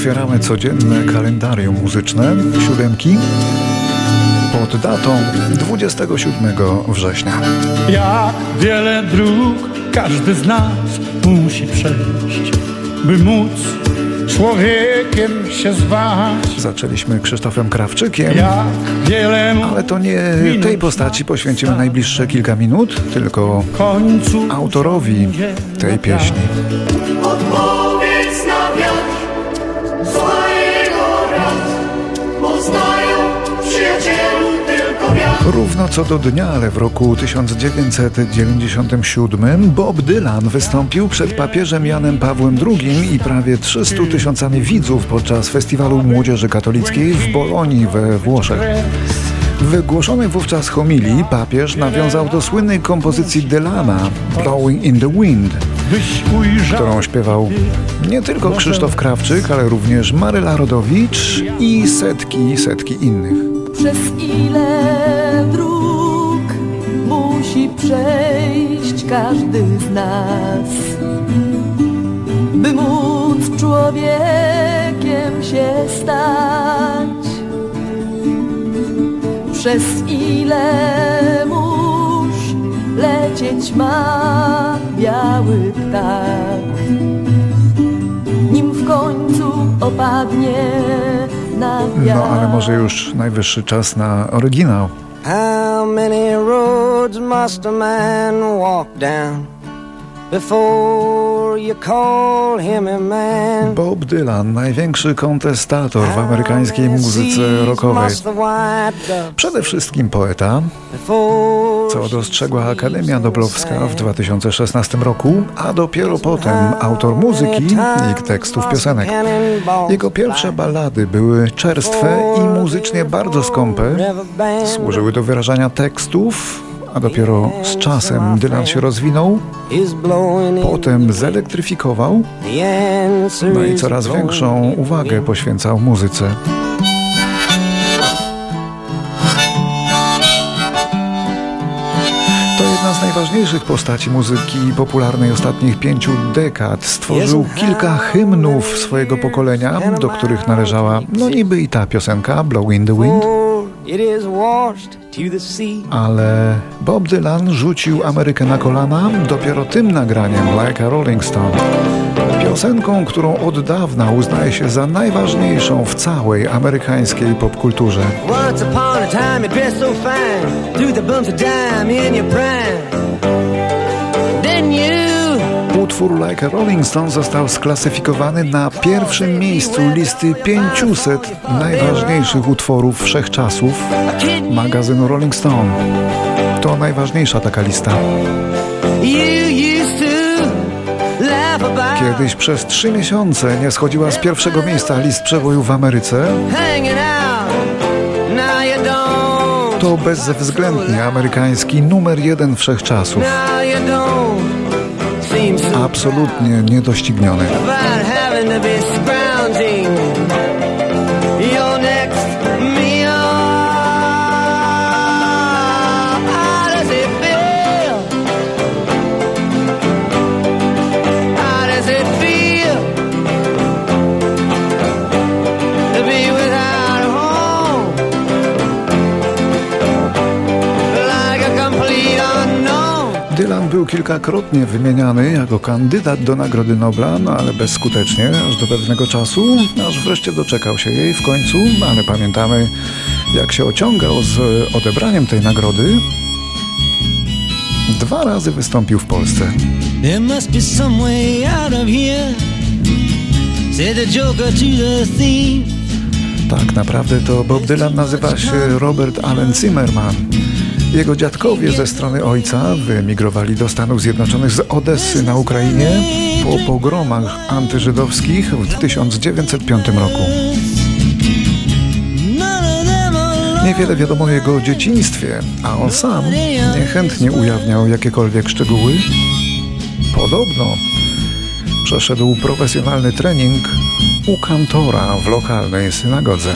otwieramy codzienne kalendarium muzyczne, siódemki, pod datą 27 września. Jak wiele dróg każdy z nas musi przejść, by móc człowiekiem się zwać. Zaczęliśmy Krzysztofem Krawczykiem, ale to nie tej postaci poświęcimy najbliższe kilka minut, tylko autorowi tej pieśni. Równo co do dnia, ale w roku 1997 Bob Dylan wystąpił przed papieżem Janem Pawłem II i prawie 300 tysiącami widzów podczas festiwalu Młodzieży Katolickiej w Bolonii we Włoszech. W wygłoszonej wówczas homilii papież nawiązał do słynnej kompozycji Dylana Blowing in the Wind, którą śpiewał nie tylko Krzysztof Krawczyk, ale również Maryla Rodowicz i setki, setki innych. Przez ile dróg musi przejść każdy z nas, by móc człowiekiem się stać? Przez ile mórz lecieć ma biały ptak, nim w końcu opadnie na wiatr? No ale może już najwyższy czas na oryginał. How many roads must a man walk down before you call him a man? Bob Dylan, największy kontestator w amerykańskiej muzyce rockowej. Przede wszystkim poeta, co dostrzegła Akademia Noblowska w 2016 roku, a dopiero potem autor muzyki i tekstów piosenek. Jego pierwsze ballady były czerstwe i muzycznie bardzo skąpe, służyły do wyrażania tekstów, a dopiero z czasem Dylan się rozwinął, potem zelektryfikował, no i coraz większą uwagę poświęcał muzyce. Najważniejszych postaci muzyki popularnej ostatnich pięciu dekad. Stworzył kilka hymnów swojego pokolenia, do których należała no niby i ta piosenka Blow in the Wind. It is washed to the sea. Ale Bob Dylan rzucił Amerykę na kolana dopiero tym nagraniem Like a Rolling Stone. Piosenką, którą od dawna uznaje się za najważniejszą w całej amerykańskiej popkulturze. Once upon a time you dressed so fine, threw the bumps of dime in your prime. Utwór Like a Rolling Stone został sklasyfikowany na pierwszym miejscu listy 500 najważniejszych utworów wszechczasów magazynu Rolling Stone. To najważniejsza taka lista. Kiedyś przez trzy miesiące nie schodziła z pierwszego miejsca list przeboju w Ameryce, to bezwzględnie amerykański numer jeden wszechczasów. Absolutnie niedościgniony. Dylan był kilkakrotnie wymieniany jako kandydat do Nagrody Nobla, no ale bezskutecznie, aż do pewnego czasu, aż wreszcie doczekał się jej w końcu, ale pamiętamy jak się ociągał z odebraniem tej nagrody. Dwa razy wystąpił w Polsce. There must be some way out of here. Said the joker to the thief. Tak naprawdę to Bob Dylan nazywa się Robert Allen Zimmerman. Jego dziadkowie ze strony ojca wyemigrowali do Stanów Zjednoczonych z Odessy na Ukrainie po pogromach antyżydowskich w 1905 roku. Niewiele wiadomo o jego dzieciństwie, a on sam niechętnie ujawniał jakiekolwiek szczegóły. Podobno przeszedł profesjonalny trening u kantora w lokalnej synagodze.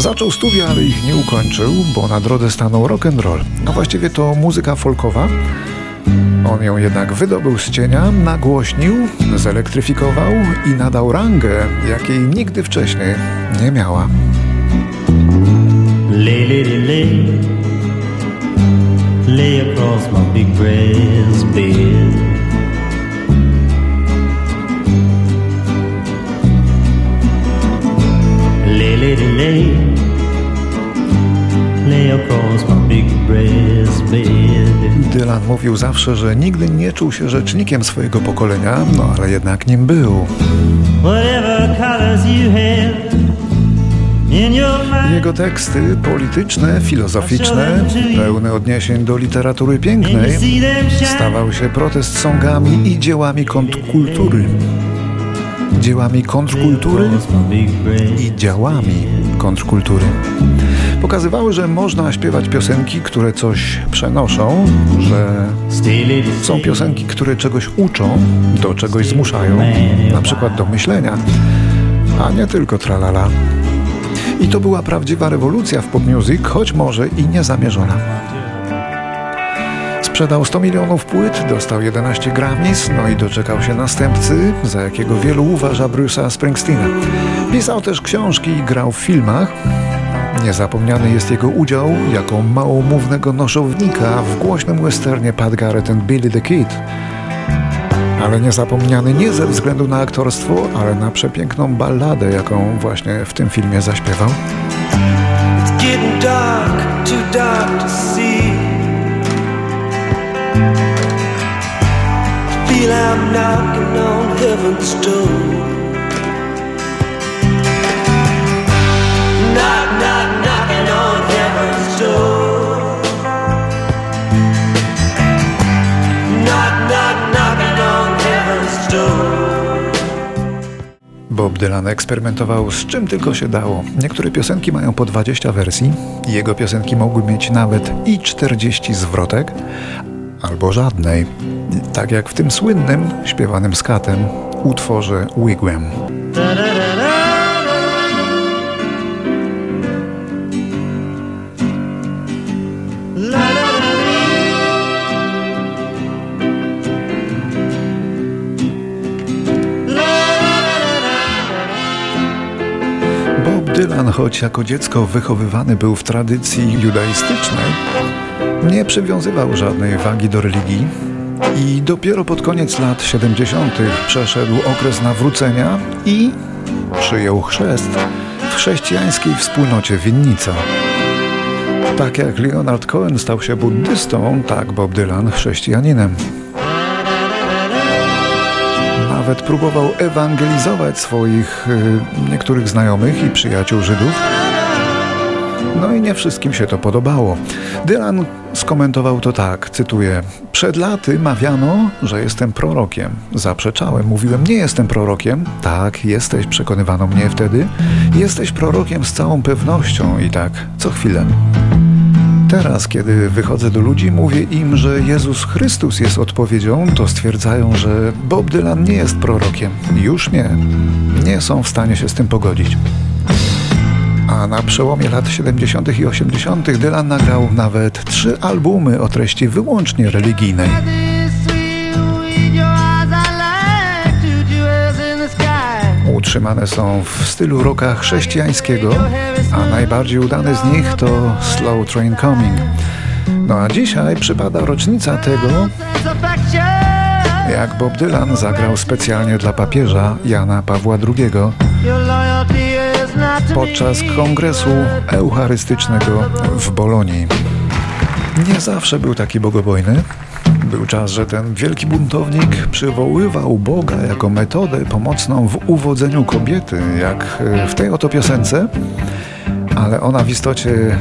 Zaczął studia, ale ich nie ukończył, bo na drodze stanął rock and roll, a właściwie to muzyka folkowa, On ją jednak wydobył z cienia, nagłośnił, zelektryfikował i nadał rangę, jakiej nigdy wcześniej nie miała. Lay, lady, lay. Lay across my big. Dylan mówił zawsze, że nigdy nie czuł się rzecznikiem swojego pokolenia, no ale jednak nim był. Jego teksty polityczne, filozoficzne, pełne odniesień do literatury pięknej, stawał się protest songami i dziełami kontrkultury. Dziełami kontrkultury i działami kontrkultury. Pokazywały, że można śpiewać piosenki, które coś przenoszą, że są piosenki, które czegoś uczą, do czegoś zmuszają, na przykład do myślenia, a nie tylko tralala. I to była prawdziwa rewolucja w pop music, choć może i niezamierzona. Sprzedał 100 milionów płyt, dostał 11 Grammys, no i doczekał się następcy, za jakiego wielu uważa Bruce'a Springsteena. Pisał też książki i grał w filmach. Niezapomniany jest jego udział jako małomównego noszownika w głośnym westernie Pat Garrett and Billy the Kid. Ale niezapomniany nie ze względu na aktorstwo, ale na przepiękną balladę, jaką właśnie w tym filmie zaśpiewał. It's Bob Dylan eksperymentował z czym tylko się dało. Niektóre piosenki mają po 20 wersji, jego piosenki mogły mieć nawet i 40 zwrotek, albo żadnej. Tak jak w tym słynnym, śpiewanym skatem, utworze Wigwam. Dylan, choć jako dziecko wychowywany był w tradycji judaistycznej, nie przywiązywał żadnej wagi do religii i dopiero pod koniec lat 70. przeszedł okres nawrócenia i przyjął chrzest w chrześcijańskiej wspólnocie Winnica. Tak jak Leonard Cohen stał się buddystą, tak Bob Dylan chrześcijaninem. Nawet próbował ewangelizować swoich y, niektórych znajomych i przyjaciół Żydów. No i nie wszystkim się to podobało. Dylan skomentował to tak, cytuję: Przed laty mawiano, że jestem prorokiem. Zaprzeczałem, mówiłem: Nie jestem prorokiem. Tak, jesteś, przekonywano mnie wtedy. Jesteś prorokiem z całą pewnością i tak co chwilę. Teraz, kiedy wychodzę do ludzi, mówię im, że Jezus Chrystus jest odpowiedzią, to stwierdzają, że Bob Dylan nie jest prorokiem. Już nie. Nie są w stanie się z tym pogodzić. A na przełomie lat 70. i 80. Dylan nagrał nawet trzy albumy o treści wyłącznie religijnej. Utrzymane są w stylu rocka chrześcijańskiego, a najbardziej udany z nich to Slow Train Coming. No a dzisiaj przypada rocznica tego, jak Bob Dylan zagrał specjalnie dla papieża Jana Pawła II podczas kongresu eucharystycznego w Bolonii. Nie zawsze był taki bogobojny. Był czas, że ten wielki buntownik przywoływał Boga jako metodę pomocną w uwodzeniu kobiety, jak e, w tej oto piosence, ale ona w istocie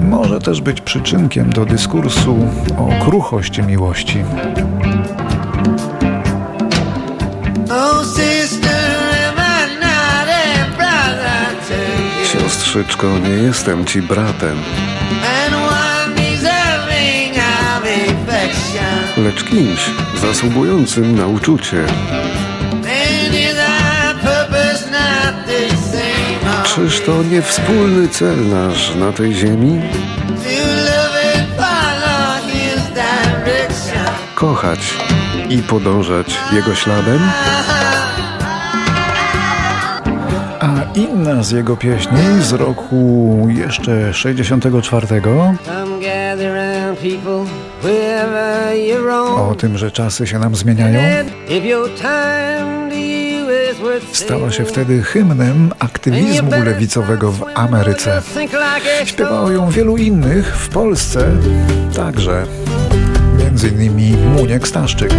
może też być przyczynkiem do dyskursu o kruchości miłości. Oh? Siostrzyczko, nie jestem ci bratem, lecz kimś zasługującym na uczucie. Czyż to nie wspólny cel nasz na tej ziemi? kochać i podążać jego śladem? A inna z jego pieśni z roku jeszcze 64 o tym, że czasy się nam zmieniają, If your time to you is worth stała się wtedy hymnem aktywizmu lewicowego w Ameryce. Śpiewało ją wielu innych w Polsce także, między innymi Muniek Staszczyk.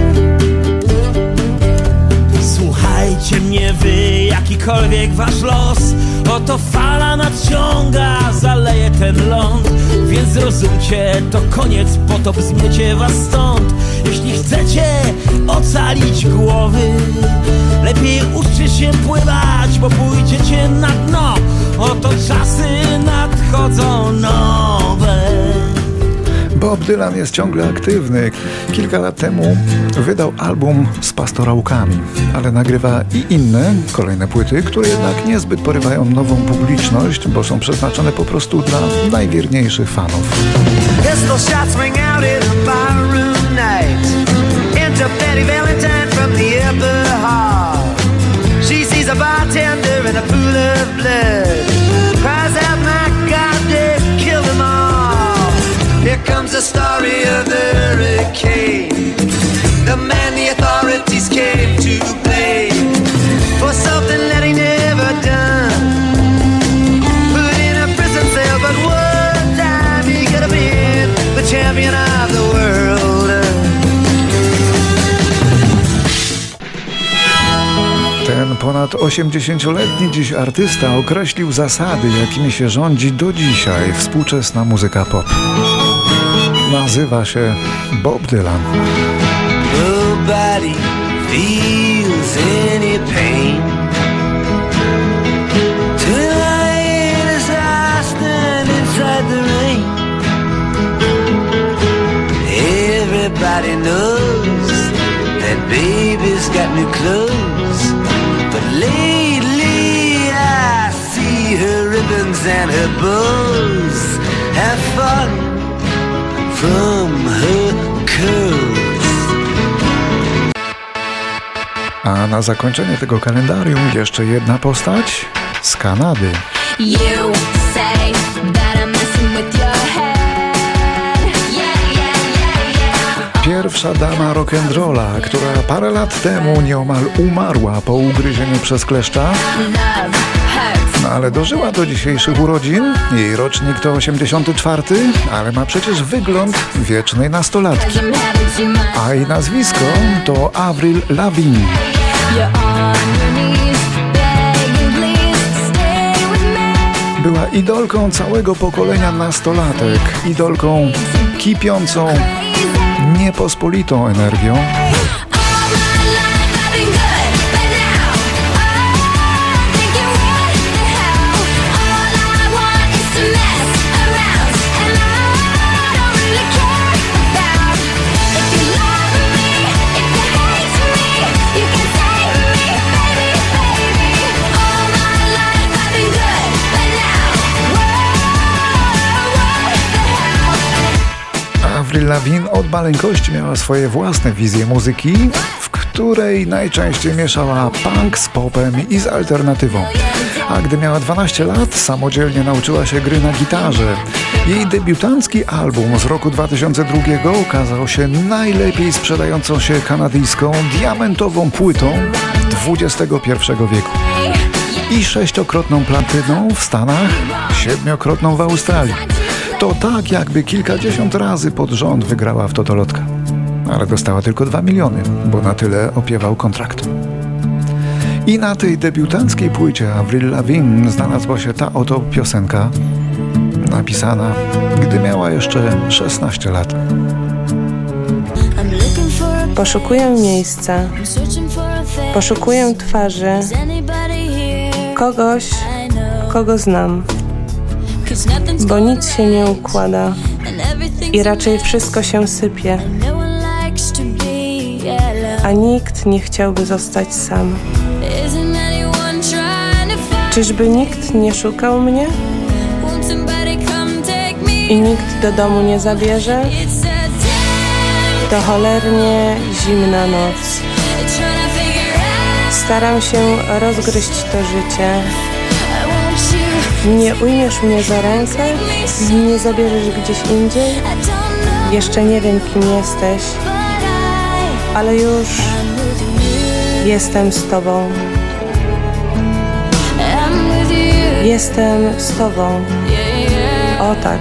Słuchajcie mnie wy, jakikolwiek wasz los Oto fala nadciąga, zaleje ten ląd. Więc zrozumcie, to koniec, potop zmiecie was stąd. Jeśli chcecie ocalić głowy Lepiej uczcie się pływać, bo pójdziecie na dno. Oto czasy nadchodzą nowe Bob Dylan jest ciągle aktywny. Kilka lat temu wydał album z pastorałkami, ale nagrywa i inne, kolejne płyty, które jednak niezbyt porywają nową publiczność, bo są przeznaczone po prostu dla najwierniejszych fanów. A bartender in a pool of blood. The story of the hurricane. The man the authorities came to blame for something that he never done. Put in a prison cell, but one time he could have been the champion of the world. Ten ponad 80-letni dziś artysta określił zasady, jakimi się rządzi do dzisiaj współczesna muzyka pop. Nazywa się Bob Dylan. Nobody feels any pain. Everybody knows that baby's got new clothes. But lately I see her ribbons and her bows have fallen from her curls. A na zakończenie tego kalendarium jeszcze jedna postać z Kanady. You say that I'm messing with your head. Yeah, yeah, yeah, yeah. Pierwsza dama rock'n'rolla, która parę lat temu nieomal umarła po ugryzieniu przez kleszcza, Love. No ale dożyła do dzisiejszych urodzin. Jej rocznik to 84, ale ma przecież wygląd wiecznej nastolatki. A jej nazwisko to Avril Lavigne. Była idolką całego pokolenia nastolatek, idolką kipiącą, niepospolitą energią. Avril Lavigne od maleńkości miała swoje własne wizje muzyki, w której najczęściej mieszała punk z popem i z alternatywą. A gdy miała 12 lat, samodzielnie nauczyła się gry na gitarze. Jej debiutancki album z roku 2002 okazał się najlepiej sprzedającą się kanadyjską diamentową płytą XXI wieku. I sześciokrotną platyną w Stanach, siedmiokrotną w Australii. To tak, jakby kilkadziesiąt razy pod rząd wygrała w Totolotka. Ale dostała tylko 2 miliony, bo na tyle opiewał kontrakt. I na tej debiutanckiej płycie Avril Lavigne znalazła się ta oto piosenka, napisana, gdy miała jeszcze 16 lat. Poszukuję miejsca, poszukuję twarzy, kogoś, kogo znam, bo nic się nie układa i raczej wszystko się sypie, a nikt nie chciałby zostać sam. Czyżby nikt nie szukał mnie i nikt do domu nie zabierze? To cholernie zimna noc. Staram się rozgryźć to życie. Nie ujmiesz mnie za rękę? Nie zabierzesz gdzieś indziej? Jeszcze nie wiem, kim jesteś, ale już jestem z tobą. Jestem z tobą. O tak.